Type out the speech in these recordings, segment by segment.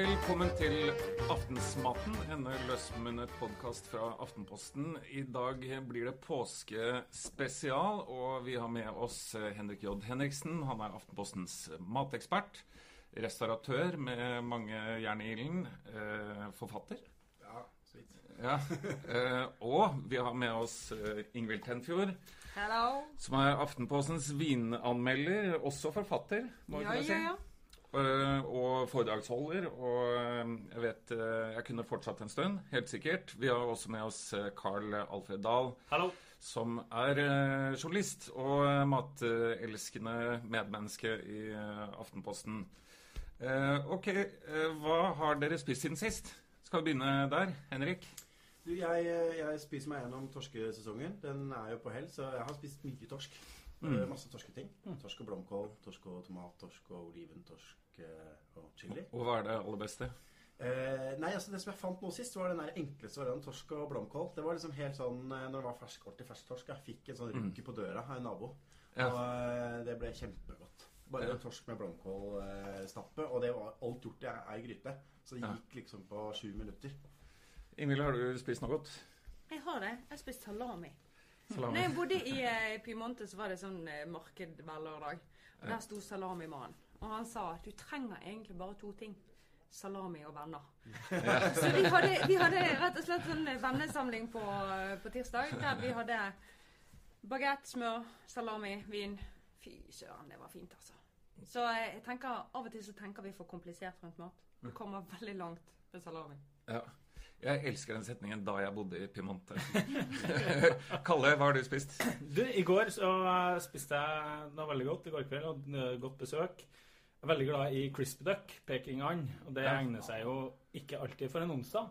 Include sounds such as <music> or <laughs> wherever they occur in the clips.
Velkommen til Aftensmaten, en løsmunnet podkast fra Aftenposten. I dag blir det påskespesial, og vi har med oss Henrik J. Henriksen. Han er Aftenpostens matekspert, restauratør med mange jern i ilden, eh, forfatter. Ja, så vidt. Ja. Eh, og vi har med oss eh, Ingvild Tenfjord, Hello. som er Aftenpostens vinanmelder, også forfatter, må Ja, ja, ja. Eh, og foredragsholder. Og eh, jeg vet eh, Jeg kunne fortsatt en stund, helt sikkert. Vi har også med oss Carl Alfred Dahl, Hallo. som er journalist og matelskende medmenneske i Aftenposten. Eh, ok, hva har dere spist siden sist? Skal vi begynne der, Henrik? Du, jeg, jeg spiser meg gjennom torskesesongen. Den er jo på hell, så jeg har spist mye torsk. Mm. Masse torsketing. Torsk og blomkål, torsk og tomat, torsk og oliven, torsk eh, og chili. Og hva er det aller beste? Eh, nei, altså Det som jeg fant nå sist, var den der enkleste varianten torsk og blomkål. Det var liksom helt sånn eh, når det var fersk, ordentlig fersk torsk. Jeg fikk en sånn rynke på døra av en nabo. Ja. Og eh, det ble kjempegodt. Bare Ja. torsk med blomkålstappe. og det var alt gjort i ei gryte. Så det Ja. gikk liksom på sju minutter. Ingvild, har du spist noe godt? Jeg har det. Jeg spiste salami. Salami? Når jeg bodde i eh, Piemonte, så var det sånn eh, marked hver lørdag. Og Der sto salamimannen. Og han sa at du trenger egentlig bare to ting. Salami og venner. <laughs> Så vi hadde, vi hadde rett og slett sånn vennesamling på, på tirsdag. Der vi hadde bagett, smør, salami, vin. Fy søren, det var fint, altså. Så jeg tenker, av og til så tenker vi for komplisert rundt mat. Vi kommer veldig langt med salami. Ja. Jeg elsker den setningen 'da jeg bodde i Piemonte'. <laughs> Kalle, hva har du spist? Du, I går så spiste jeg noe veldig godt i går kveld. Hadde godt besøk. Jeg er veldig glad i crispy duck, pekingand. Og det Ja. egner seg jo ikke alltid for en onsdag.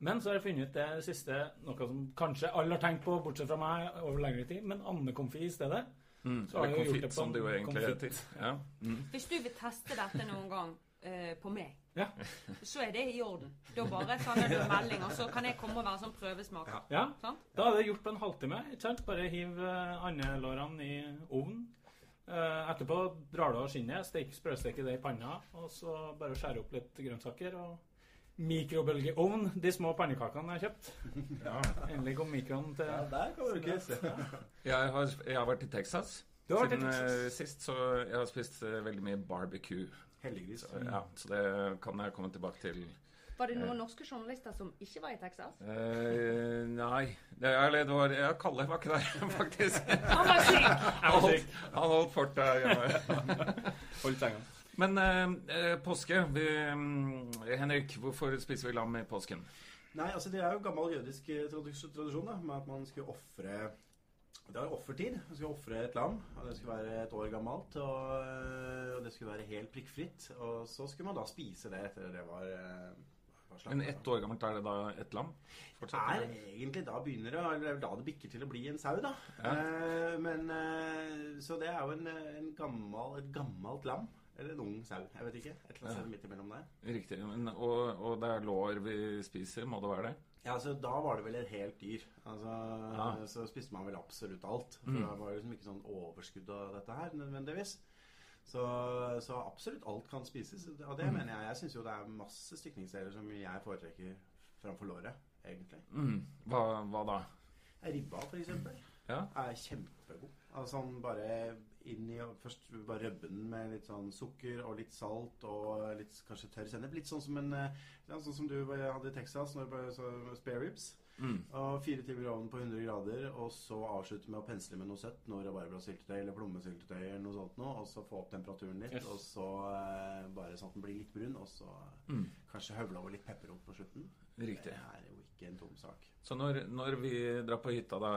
Men så har jeg funnet ut det siste, noe som kanskje alle har tenkt på, bortsett fra meg, over lengre tid, men andekonfi i stedet. Mm, Så har eller jeg gjort konfitt, det på som det jo egentlig er heter. Ja. Mm. Hvis du vil teste dette noen gang uh, på meg, Ja. så er det i orden. Da bare sender du en melding, og så kan jeg komme og være sånn prøvesmaker. ja. Da er det gjort på en halvtime. ikke sant? Bare hiv eh, andelårene i ovnen. Eh, Etterpå drar du av skinnet, stek, sprøsteker det i panna, og så bare skjære opp litt grønnsaker. og Mikrobølgeovn, de små pannekakene jeg har kjøpt. <laughs> Endelig kom mikroen til Ja, der kan du ikke se. Jeg, har, jeg har vært i Texas Du har vært i siden Texas. eh, sist, så jeg har spist eh, veldig mye barbecue. Heldiggris. Så, ja, så det kan jeg komme tilbake til. Var det noen norske journalister som ikke var i Texas? Uh, nei det, er- eller det var ja, Kalle var ikke der, <laughs> faktisk. Han var syk! Han holdt, han holdt fort der hjemme. <laughs> Holdt senga. Men eh, eh, påske vi, mm, Henrik, hvorfor spiser vi lam i påsken? Nei, altså det er jo gammel jødisk eh, tradisjon da, med at man skulle ofre Det er jo offertid. Man skulle ofre et lam. og Det skulle være et år gammelt. Og, eh, og det skulle være helt prikkfritt. Og så skulle man da spise det etter det var, eh, var. Men ett år gammelt, er det da et lam? Fortsatt, er egentlig da begynner det, eller er da det bikker til å bli en sau, da. Ja. Eh, men eh, Så det er jo en, en gammel, et gammelt lam. Eller en ung sau. Jeg vet ikke. Et eller annet Ja. midt imellom der. Riktig. Men, og, og det er lår vi spiser, må det være det? Ja, så Da var det vel et helt dyr. Altså, Ja. Så spiste man vel absolutt alt. For Mm. det var liksom ikke sånn overskudd av dette her nødvendigvis. Så, så absolutt alt kan spises. Og det Mm. mener jeg. Jeg syns jo det er masse stykningsdeler som jeg foretrekker framfor låret, egentlig. Mm. Hva, hva da? Ribba, eksempel, Ja? er kjempegod. Altså bare inn i Først bare røbbe den med litt sånn sukker og litt salt og litt kanskje tørr sennep. Litt sånn som en eh, ja, Sånn som du hadde i Texas, når du bare så spare ribs. Mm. Og fire timer i ovnen på 100 grader, og så avslutte med å pensle med noe søtt. Noe rabarbrasyltetøy eller plommesyltetøy eller noe sånt noe. Og så få opp temperaturen litt, Yes. og så eh, bare sånn at den blir litt brun. Og så Mm. kanskje høvle over litt pepperrot på slutten. Riktig. Det er jo ikke en tom sak. Så når, når vi drar på hytta da,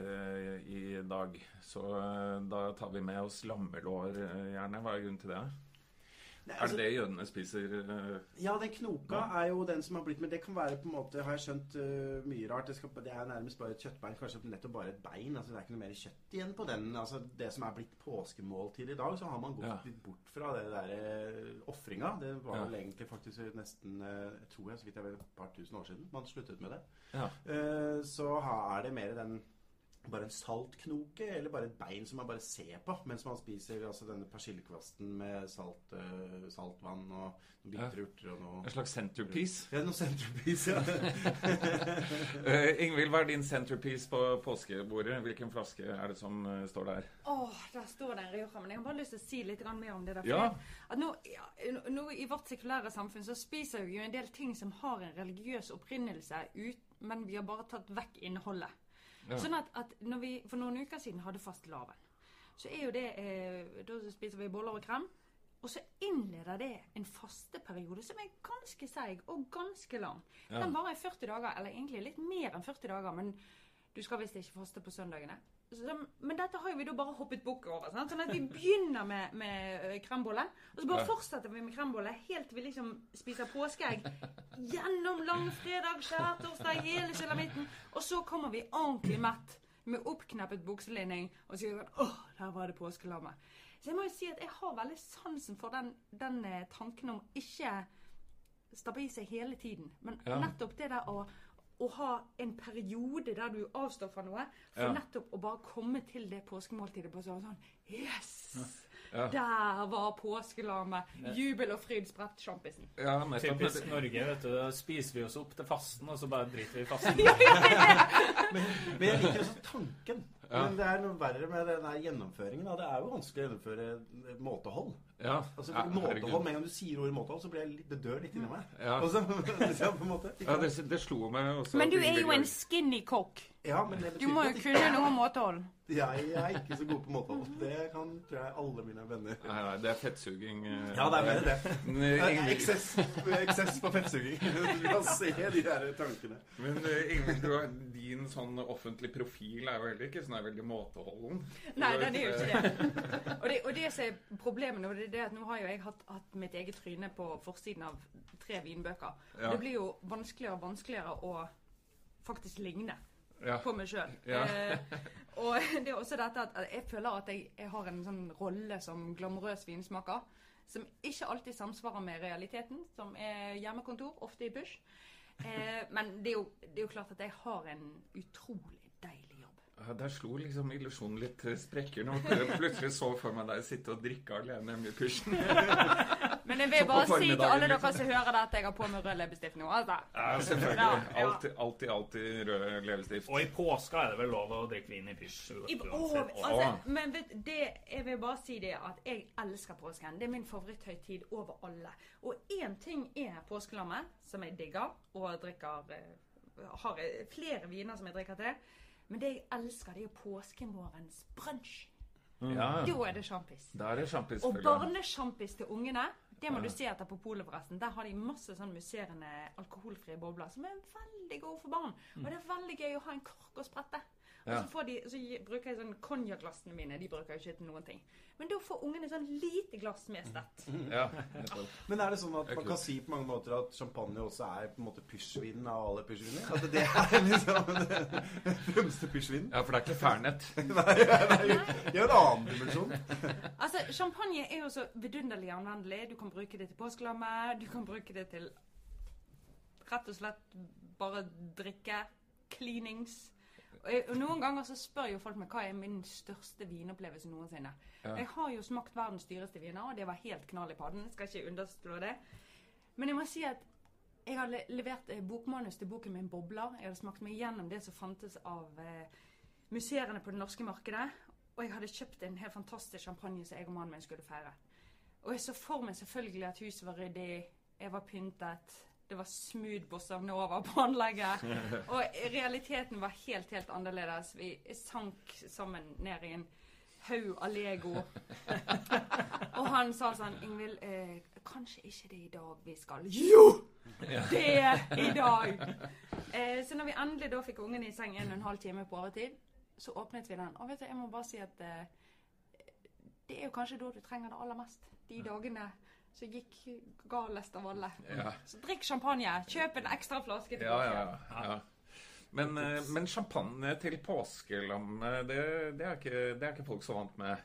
eh, i dag, så eh, da tar vi med oss lammelår eh, gjerne. Hva er grunnen til det? Nei, Er altså- det det jødene spiser? eh? Ja, den knoka er jo den som har blitt Men det kan være på en måte, har jeg skjønt, uh, mye rart. Det, skal, det er nærmest bare et kjøttbein. Kanskje nettopp bare et bein. altså Det er ikke noe mer kjøtt igjen på den. altså Det som er blitt påskemåltid i dag, så har man gått Ja. litt bort fra det der uh, ofringa. Det var Ja. vel egentlig faktisk nesten uh, tror jeg, så vidt jeg vet, et par tusen år siden man sluttet med det. Ja. Eh, så er det mer den bare en saltknoke, eller bare et bein som man bare ser på mens man spiser altså denne persillekvasten med salt, uh, saltvann og noen Ja. bitre urter og noe En slags centerpiece? Ja, noe centerpiece, ja. uh, <laughs> Ingvild, hva er din centerpiece på påskebordet? Hvilken flaske er det som uh, står der? Oh, der står det en Rioja. Men jeg har bare lyst til å si litt mer om det der. Ja. At nå, ja, nå, I vårt sekulære samfunn så spiser vi jo en del ting som har en religiøs opprinnelse, ut, men vi har bare tatt vekk innholdet. Ja. Sånn at, at når vi for noen uker siden hadde fastelavn, så er jo det eh, Da spiser vi boller og krem. Og så innleder det en fasteperiode som er ganske seig og ganske lang. Den varer i 40 dager, eller egentlig litt mer enn 40 dager, men du skal visst ikke faste på søndagene. Men dette har jo vi da bare hoppet bukk over. Sant? Sånn at vi begynner med, med krembolle, og så bare fortsetter vi med krembolle helt til vi liksom spiser påskeegg. Gjennom langfredag, skjærtorsdag, hele sulamitten. Og så kommer vi ordentlig mett med oppkneppet bukselinning og sier sånn Åh, der var det påskelammet. Så jeg må jo si at jeg har veldig sansen for den, den eh, tanken om ikke stappe i seg hele tiden. Men Ja. nettopp det der å, å ha en periode der du avstår fra noe, for Ja. nettopp å bare komme til det påskemåltidet på sånn Yes! Ja. Der var påskelammet. Jubel og fryd spredt sjampisen. Ja. Typisk Norge, vet du. Da spiser vi oss opp til fasten, og så bare driter vi i fasten. <laughs> Men jeg liker også tanken. Ja. Men det er noe verre med den gjennomføringen. Da. Det er jo vanskelig å gjennomføre eh, måtehold. Ja, Altså, ja, måtehold. Med en gang du sier ordet måtehold, så blir jeg litt, det dør litt inni meg. Ja. <laughs> Og ja, på en måte. <laughs> Ja, det, det slo meg også. Men du er jo en skinny kokk. Ja, men det Du må jo kunne noe om måtehold. jeg, jeg er ikke så god på måtehold. Det kan tror jeg alle mine venner. Nei, nei, det er fettsuging. eh. Ja, det er mer det. Men, Det eh, Ingvild, Eksess, eksess på fettsuging. <laughs> Du kan se de der tankene. men eh, Ingvild, du din sånn offentlig profil er jo heller ikke sånn er veldig måteholden. Nei, den er jo ikke det. Og det, og det som er problemet nå, det det at nå har jo jeg hatt, hatt mitt eget tryne på forsiden av tre vinbøker. Ja. Det blir jo vanskeligere og vanskeligere å faktisk ligne Ja. på meg sjøl. Ja. <laughs> Eh, og <laughs> det er også dette at jeg føler at jeg, jeg har en sånn rolle som glamorøs vinsmaker. Som ikke alltid samsvarer med realiteten, som er hjemmekontor, ofte i bush. Eh, men det er, jo, det er jo klart at jeg har en utrolig deilig. Ja, Der slo liksom illusjonen litt sprekker nå. Plutselig så for meg deg sitte og drikke alene hjemme i pysjen. <laughs> Men jeg vil bare si til alle dere liksom. som hører det, at jeg har på meg rød leppestift nå. altså. Ja, selvfølgelig. Ja, ja. Alltid, alltid, alltid rød leppestift. Og i påska er det vel lov å drikke vin i pysj. Altså, men vet, det, jeg vil bare si det at jeg elsker påsken. Det er min favoritthøytid over alle. Og én ting er påskelammet, som jeg digger, og drikker eh, Har eh, flere viner som jeg drikker til. Men det jeg elsker, det er jo påskemorgens brunsj. Ja, Da er det sjampis. da er det sjampis. Og barnesjampis til ungene, det må du se etter på polet, forresten. Der har de masse sånn musserende alkoholfrie bobler som er veldig gode for barn. Og det er veldig gøy å ha en kork å sprette. Og Ja. så, får de, så bruker jeg sånn konjakkglassene mine. De bruker jo ikke til noen ting. Men da får ungene sånn lite glass med stett. <laughs> Ja. Men er det sånn at man kan si på mange måter at champagne også er på en måte pysjvinen av alle pysjviner? At det er <laughs> liksom den fremste pysjvinen? ja, for det er ikke Fernet. <laughs> Nei, det er jo en annen dimensjon. Altså, Champagne er jo så vidunderlig anvendelig. Du kan bruke det til påskelamme, Du kan bruke det til rett og slett bare drikke. Cleanings. Og jeg- og Noen ganger så spør jo folk meg hva er min største vinopplevelse noensinne. Ja. Jeg har jo smakt verdens dyreste viner, og det var helt knall i padden. Jeg skal ikke underslå det. Men jeg må si at jeg har levert eh, bokmanus til boken min 'Bobler'. Jeg hadde smakt meg gjennom det som fantes av eh, museene på det norske markedet. Og jeg hadde kjøpt en helt fantastisk champagne som jeg og mannen min skulle feire. Og jeg så for meg selvfølgelig at huset var ryddig, jeg var pyntet, det var smooth bossa nova på anlegget. <laughs> Og realiteten var helt, helt annerledes. Vi sank sammen ned i en haug av Lego. <laughs> Og han sa sånn Ingvild, eh, kanskje ikke det er i dag vi skal Jo! <laughs> Det er i dag! Eh, så når vi endelig da fikk ungen i seng en og en halv time på overtid, så åpnet vi den. Og vet du, jeg må bare si at eh, det er jo kanskje da du trenger det aller mest. De dagene som gikk galest av alle. Ja. Så drikk champagne. Kjøp en ekstra flaske til Ja, dere. ja, ja. ja. Men, eh, men champagne til påskelam, eh, det, det, er ikke, det er ikke folk så vant med.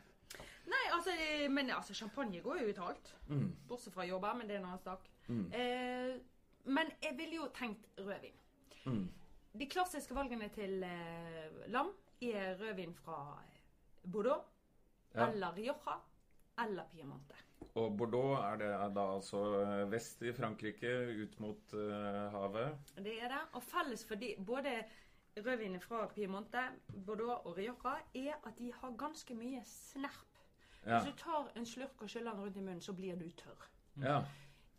Nei, altså, eh, men altså, champagne går jo ut alt. Mm. Bortsett fra jobber, men det er en annen sak. Eh, men jeg ville jo tenkt rødvin. Mm. De klassiske valgene til eh, lam er rødvin fra Bordeaux Ja. eller Rioja eller Piemonte. Og Bordeaux er det da altså eh, vest i Frankrike, ut mot uh, havet. Det er det. Og felles for de, både rødvinene fra Piemonte, Bordeaux og Rioja, er at de har ganske mye snerp. Ja. Hvis du tar en slurk og skyller den rundt i munnen, så blir du tørr. ja.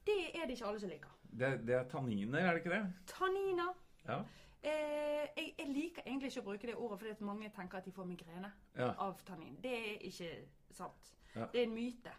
Det er det ikke alle som liker. Det, det er tanniner, er det ikke det? Tanniner. Ja. Eh, jeg, jeg liker egentlig ikke å bruke det ordet, fordi mange tenker at de får migrene Ja. av tannin. Det er ikke sant. Ja. Det er en myte.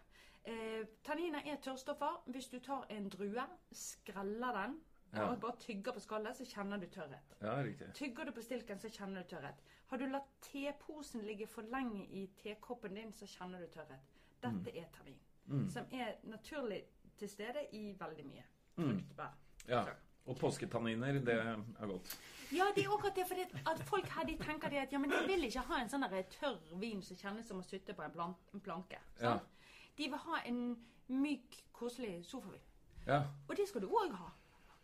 Eh, tanniner er tørrstoffer. Hvis du tar en drue, skreller den Ja. og bare tygger på skallet, så kjenner du tørrhet. Ja, riktig. Tygger du på stilken, så kjenner du tørrhet. Har du latt teposen ligge for lenge i tekoppen din, så kjenner du tørrhet. Dette er tannin, som er naturlig til stede i veldig mye. fruktbær. Ja. Og påsketanniner, det er godt. Ja, det er akkurat det. For at folk her de tenker det at ja, men de vil ikke ha en sånn tørr vin som kjennes som å sutte på en, plan en planke. Sant? De vil ha en myk, koselig sofavin. Ja. Og det skal du òg ha.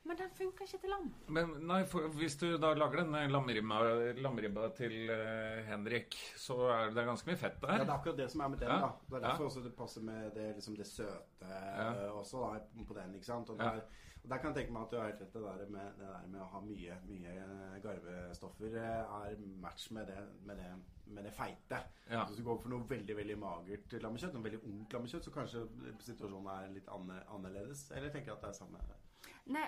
Men den funker ikke til lam. Men nei, for hvis du da lager den lamribba, lammeribba, lammeribba til uh, Henrik, så er det ganske mye fett der. Ja, det er akkurat det som er med den. Ja. da Det er derfor Ja. også det passer med det, liksom det søte Ja. uh, også da, på den. ikke sant? Og Ja. der, og der kan jeg tenke meg at du har helt rett. Det der med, det der med å ha mye, mye eh, garvestoffer eh, er match med det, med det, med det feite. Ja. Hvis du går for noe veldig veldig magert lammekjøtt, noe veldig ungt lammekjøtt, så kanskje situasjonen er litt annerledes. Eller tenker jeg at det er samme Nei,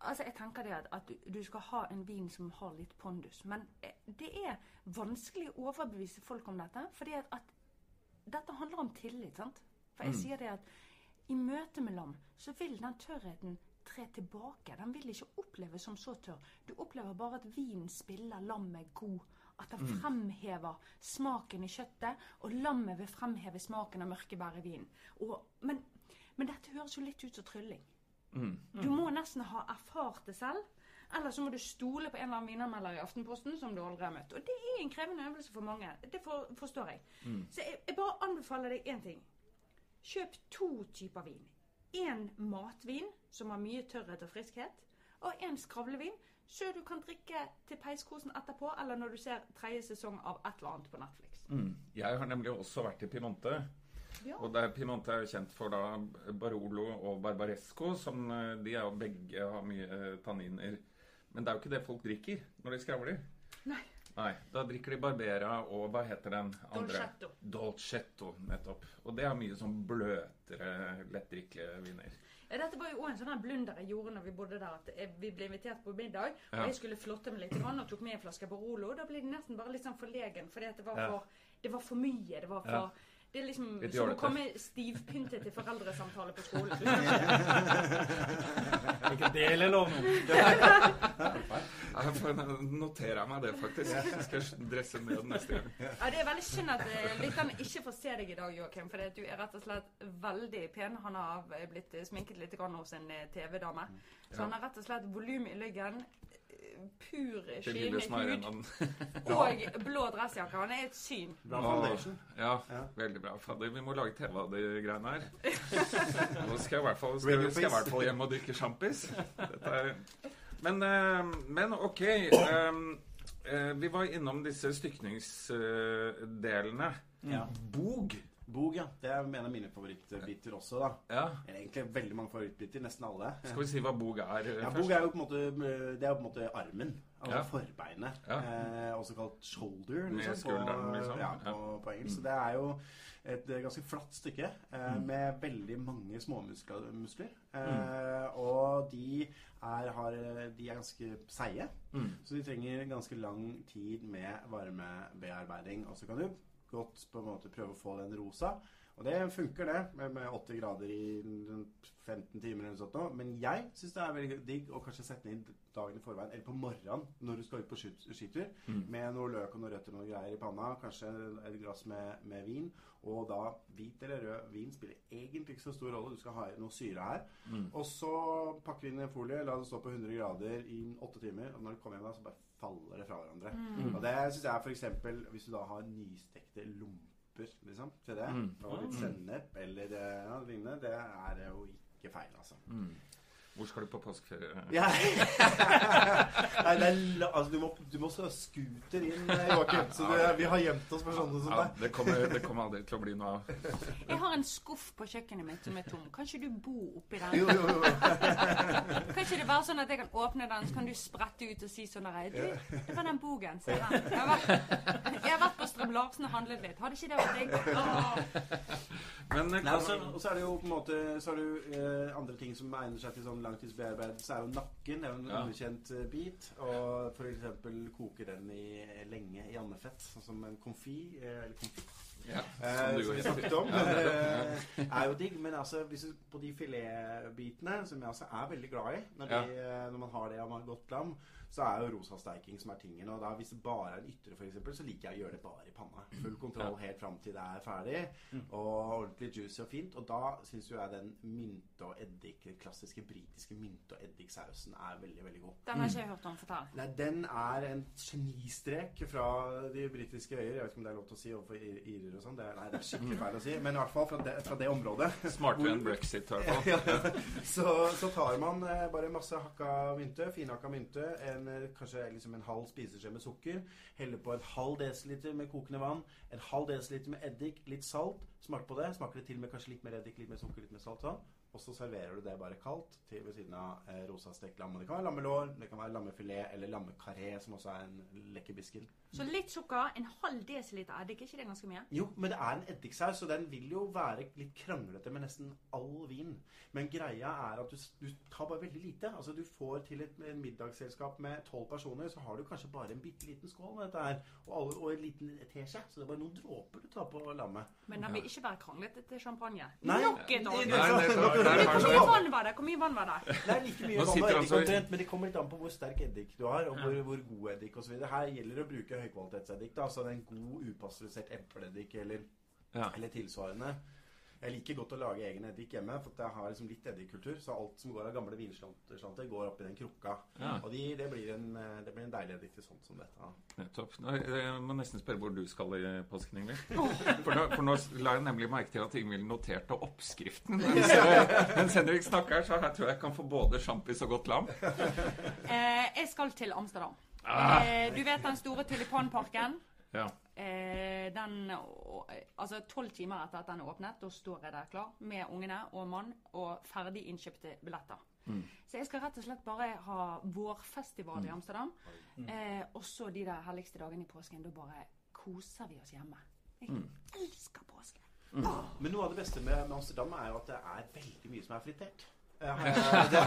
altså jeg tenker det at, at du, skal ha en vin som har litt pondus. Men eh, det er vanskelig å overbevise folk om dette. fordi at, at dette handler om tillit. sant? For jeg sier det at i møte med lam så vil den tørrheten tre tilbake. Den vil ikke oppleves som så tørr. Du opplever bare at vinen spiller lammet god. At den fremhever smaken i kjøttet, og lammet vil fremheve smaken av mørkebær i vinen. Men, men dette høres jo litt ut som trylling. Du må nesten ha erfart det selv. Eller så må du stole på en eller annen vinanmelder i Aftenposten som du aldri har møtt. Og det er en krevende øvelse for mange. Det for, forstår jeg. Så jeg, jeg bare anbefaler deg én ting. Kjøp to typer vin. En matvin som har mye tørrhet og friskhet, og en skravlevin så du kan drikke til peiskosen etterpå, eller når du ser tredje sesong av et eller annet på Netflix. Mm. Jeg har nemlig også vært i Piemonte. Ja. Og der Piemonte er jo kjent for da Barolo og Barbaresco, som eh, de er jo begge har mye eh, tanniner. Men det er jo ikke det folk drikker når de skravler. Nei. Nei, da drikker de Barbera og hva heter den andre? Dolcetto. Dolcetto, nettopp. Og det er mye sånn bløtere, lettdrikkelige viner. Ja, dette var jo også en sånn blunder jeg gjorde når vi bodde der. At vi ble invitert på middag, Ja. og jeg skulle flotte meg litt og tok med en flaske Barolo. Da ble det nesten bare litt sånn forlegen, fordi at det var for, det var for mye. Det var for Ja. Det er liksom Litt som å komme stivpyntet til foreldresamtale på skolen. <laughs> <laughs> Ikke del lov nå. Jeg får notere meg det, faktisk. Jeg skal dresse ned neste gang. Ja, Det er veldig synd at eh, lytterne ikke får se deg i dag, Joakim. For du er rett og slett veldig pen. Han har blitt sminket litt hos en eh, TV-dame. Så han har rett og slett volum i lyggen. Pur, Det lille skyende som er igjen hud og blå dressjakke. Han er et syn. Bra foundation. Ja, Ja. veldig bra. Fader, vi må lage TV av de greiene her. <laughs> Nå skal jeg i hvert fall, skal, skal jeg hvert fall hjem og drikke sjampis. Men, eh, men ok. eh, eh, vi var innom disse stykningsdelene. Ja. Bog. Bog, ja. Det er en av mine favorittbiter også, da. Ja. Eller egentlig veldig mange favorittbiter. Nesten alle. Skal vi si hva bog er eh, Ja, først? bog er jo på en måte Det er på en måte armen. Altså Ja. forbeinet. Ja. Eh, også kalt shoulder, liksom, skulderen, liksom. Ja, på, på engelsk. Så det er jo et eh, ganske flatt stykke eh, Mm. med veldig mange småmuskler. Muskler. Eh, og de er, har, de er ganske seige. Mm. Så de trenger ganske lang tid med varmebearbeiding. Og så kan du godt på en måte prøve å få den rosa. Og det funker, det, med, med 80 grader i 15 timer eller noe sånt. Men jeg syns det er veldig digg å kanskje sette den inn dagen i forveien, eller på morgenen når du skal ut på skitur, mm. med noe løk og noe røtter og noe greier i panna. Kanskje et glass med, med vin. Og da hvit eller rød vin spiller egentlig ikke så stor rolle. Du skal ha noe syre her. Og så pakker vi inn i en folie, la det stå på 100 grader i 8 timer. Og når du kommer hjem, da, så bare faller det fra hverandre. Og det syns jeg f.eks. hvis du da har nystekte lomper liksom, til det, og litt sennep eller eh, ja, lignende, det er jo ikke feil, altså. Hvor skal du på påskeferie? Ja. <laughs> Nei, det er la, altså, du, må, du må så scooter inn, eh, Joakim. Så det, vi har gjemt oss for sånne som Ja, deg. det kommer, det kommer aldri til å bli noe av. Jeg har en skuff på kjøkkenet mitt som er tom. Kan ikke du bo oppi den? Jo, jo, jo. Kan ikke det være sånn at jeg kan åpne den, så kan du sprette ut og si sånn her Du, det var den bogen. Se her. Jeg har vært, jeg har vært på Strøm Larsen og handlet litt. Hadde ikke det vært digg? Men eh, Nei, og så og så er det jo på en måte Så er det jo, eh, andre ting som egner seg til sånn langtidsbearbeidelse. er jo nakken. Det er jo en Ja. underkjent eh, bit. Og eksempel koke den i lenge i andefett, sånn som en konfi. Eh, eller konfitt. ja, Eh, som du som vi snakket om. Eh, er jo digg. Men altså, hvis du, på de filetbitene, som jeg altså er veldig glad i når, de, eh, når man har det av man har godt lam, så er jo rosa steiking som er tingen. Og da hvis det bare er en ytre, f.eks., så liker jeg å gjøre det bare i panna. Full kontroll helt fram til det er ferdig. Og ordentlig juicy og fint. Og da syns jo jeg den mynte- og eddik, den klassiske britiske mynte- og eddiksausen er veldig, veldig god. Den har ikke jeg hørt om. fortalt. Nei, den er en genistrek fra de britiske øyer. Jeg vet ikke om det er lov til å si overfor ir- irer og sånn. Det er, nei, det er skikkelig feil å si. Men i hvert fall fra det, fra det området. Smartere enn brexit, i hvert <laughs> fall. Så, så tar man eh, bare masse hakka mynte, finhakka mynte, en, eh, kanskje liksom en halv spiseskje med sukker, heller på en halv desiliter med kokende vann, en halv desiliter med eddik, litt salt, smak på det, smaker det til med kanskje litt mer eddik, litt mer sukker, litt mer salt sånn, og så serverer du det bare kaldt til ved siden av eh, rosa stekt lam. Det kan være lammelår, det kan være lammefilet eller lammekaré, som også er en lekker bisken. Så litt sukker, en halv desiliter eddik. Er ikke det ganske mye? Jo, men det er en eddiksaus, så den vil jo være litt kranglete med nesten all vin. Men greia er at du, du tar bare veldig lite. Altså Du får til et, en middagsselskap med tolv personer, så har du kanskje bare en bitte liten skål med dette her. Og, alle, og en liten teskje. Så det er bare noen dråper du tar på lammet. Men den vil ikke være kranglete til champagne. Nei. Nok et år. Hvor mye vann var det? Det? Er like mye vann og eddik omtrent, men det kommer litt an på hvor sterk eddik du har, og hvor, hvor god eddik osv. Her gjelder det å bruke høykvalitetseddik. Altså en god upasteurisert epleeddik eller, Ja. eller tilsvarende. Jeg liker godt å lage egen eddik hjemme, for jeg har liksom litt eddikkultur. Så alt som går av gamle vinslanter, går oppi den krukka. Ja. Og de, det, blir en, det blir en deilig eddik til sånt som dette. Nettopp. Nå, Jeg må nesten spørre hvor du skal i påsken, Ingvild. For, nå- for nå la jeg nemlig merke til at Ingvild noterte oppskriften. Mens, mens Henrik snakker, så her tror jeg jeg kan få både sjampis og godt lam. Eh, jeg skal til Amsterdam. Ah. Eh, du vet den store tulipanparken? Ja. Eh, den Altså tolv timer etter at den er åpnet, da står jeg der klar med ungene og mann og ferdig innkjøpte billetter. Så jeg skal rett og slett bare ha vårfestival i Amsterdam. Eh, og så de der helligste dagene i påsken. Da bare koser vi oss hjemme. Jeg elsker påske. Men noe av det beste med, med Amsterdam er jo at det er veldig mye som er fritert. Eh, <laughs> det,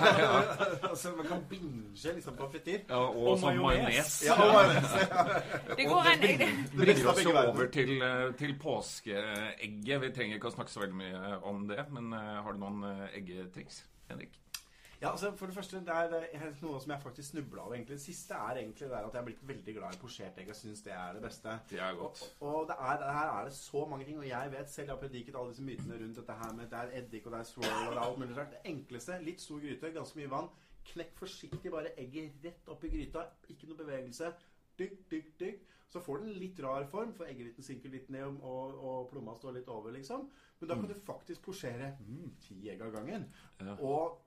<laughs> altså, man kan binge liksom på frityr. ja og, Og som majones. majones. Ja, <laughs> Det går en det bringer oss jo over til, eh, til påskeegget. Vi trenger ikke å snakke så veldig mye om det, men eh, har du noen eh, eggetriks, Henrik? Ja, altså for det første, det er, det noe som jeg faktisk snubla over. egentlig. Det siste er egentlig det at jeg er blitt veldig glad i posjert egg. Jeg syns det er det beste. Det er godt. Og, og det er, her er det så mange ting, og jeg vet selv, jeg har prediket alle disse mytene rundt dette her med det er eddik og det er swirl og det er alt mulig rart. Det enkleste, litt stor gryte, ganske mye vann. Knekk forsiktig bare egget rett opp i gryta. Ikke noe bevegelse. Dykk, dykk, dykk. Så får den litt rar form, for eggehviten synker litt ned og, og plomma står litt over, liksom. Men da kan du faktisk posjere mm, ti egg av gangen. Ja. Og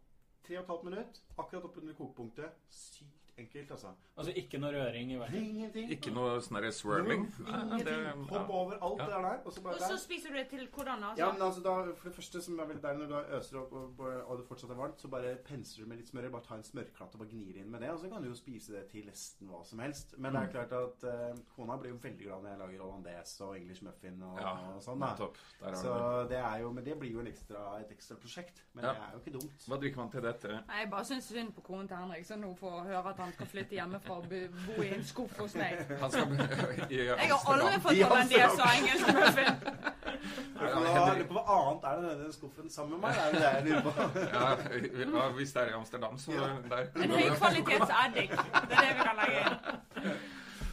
tre minutter, akkurat oppunder kokepunktet. Sykt enkelt, altså. Altså ikke noe røring i verden. Ingenting. Ikke noe sånn swirling? Ingenting. det- Hopp ja. over alt Ja. det der. Og så bare Og så der. spiser du det til hvordan, altså? Ja, men altså da, For det første som er veldig deilig når du øser opp og, og det fortsatt er varmt, så bare pensler du med litt smør. Bare ta en smørklatt og bare gnir inn med det. Og så kan du jo spise det til nesten hva som helst. Men det er klart at uh, kona blir jo veldig glad når jeg lager hollandaise og English muffin og, Ja, og sånn. da. Der Så det. det er jo, Men det blir jo en ekstra, et ekstra prosjekt. Men Ja. det er jo ikke dumt. Hva drikker man til dette? Nei, Jeg bare syns synd på konen til Henrik, så nå får høre at han skal flytte hjemmefra og bo bo i en skuff hos meg. Han skal i Jeg har aldri fått I hollandaise Amsterdam. så engelsk muffin. Jeg <laughs> lurer på hva annet er det denne den skuffen sammen med meg? Er det det jeg lurer på? Ja, hvis det er i Amsterdam, så der. En høykvalitetseddik. Det er det vi kan legge inn.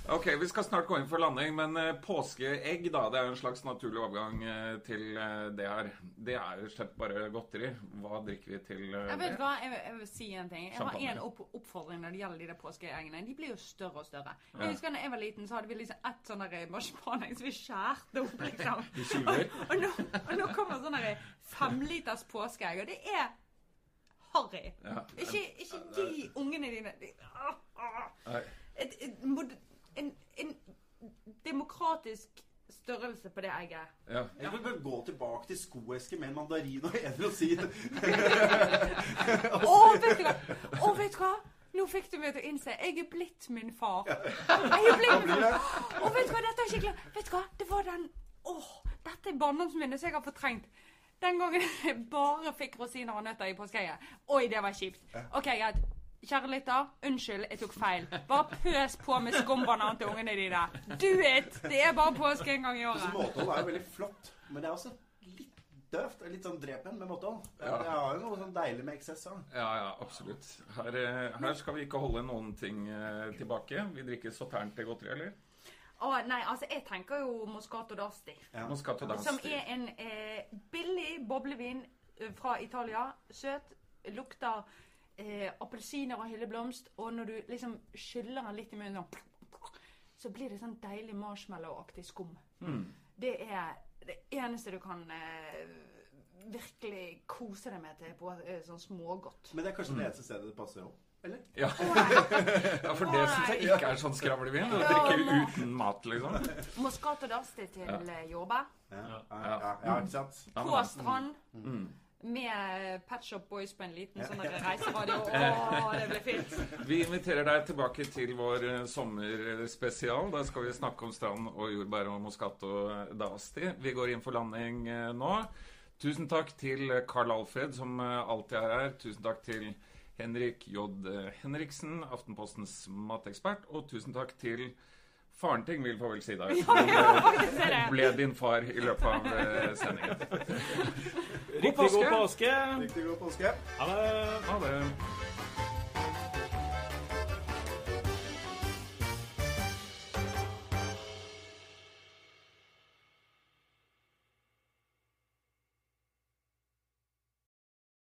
Ok, Vi skal snart gå inn for landing, men eh, påskeegg da, det er en slags naturlig overgang eh, til eh, det her. Det er jo slett bare godteri. Hva drikker vi til Jeg vet det? hva, jeg vil, jeg vil si en ting. Jeg har en opp oppfordring når det gjelder de der påskeeggene. De blir jo større og større. Ja. Jeg husker da jeg var liten, så hadde vi liksom ett sånn marsipanegg som vi skjærte opp, liksom. <laughs> Kiler? Og nå, og nå kommer sånn femliters påskeegg, og det er harry. Ja. Ikke, ikke de ungene dine de, ah, ah. Et, Et, et, en, en demokratisk størrelse på det egget. Ja. Jeg vil bare gå tilbake til skoeske med en mandarin og en rosin. <laughs> Å, vet du hva? Å, vet du hva? Nå fikk du meg til å innse jeg er blitt min far. Jeg er blitt min far. Å, vet du hva? Dette er skikkelig. Vet du hva? Det var den Åh, dette er barndomsminnet som jeg har fortrengt. Den gangen <laughs> jeg bare fikk rosiner og nøtter i påskeegget. Oi, det var kjipt. OK, greit. Kjære lytter, unnskyld, jeg tok feil. Bare pøs på med skumbanan til ungene dine. Do it! Det er bare påske en gang i året. måtehold er jo veldig flott, men det er også litt døvt. Litt sånn drepen med måtehold. Det, Ja. det har jo noe sånn deilig med eksess òg. Ja, ja, absolutt. Her, eh, her skal vi ikke holde noen ting eh, tilbake. Vi drikker sautern til godteri, eller? Å, nei, altså, jeg tenker jo Moscato d'Asti. Moscato d'Asti. Som er en eh, billig boblevin eh, fra Italia. Søt. Lukter eh, appelsiner og hylleblomst. Og når du liksom skyller den litt i munnen, sånn, så blir det sånn deilig marshmallow-aktig skum. Mm. Det er det eneste du kan eh, virkelig kose deg med til på eh, sånn smågodt. Men det er kanskje det eneste stedet det passer òg? Eller? Ja. <laughs> ja, for det syns jeg ikke er sånn skravlevin. Å drikke uten mat, liksom. <laughs> Moscato d'Asti til eh, jordbær. Ja, ja, ja, ja ikke sant? Ja, På strand. Mm. Med Pet Shop Boys på en liten sånn reiseradio. <laughs> Å, det blir fint. Vi inviterer deg tilbake til vår eh, sommerspesial. Da skal vi snakke om strand og jordbær og Moscato d'Asti. Vi går inn for landing eh, nå. Tusen takk til Carl Alfred, som eh, alltid er her. Tusen takk til Henrik J. Henriksen, Aftenpostens matekspert. Og tusen takk til faren ting vil få vel si deg. <laughs> Ja, ja. Ble din far i løpet av eh, sendingen. <laughs> Riktig god påske. påske. Riktig god påske. Ha det. Ha det.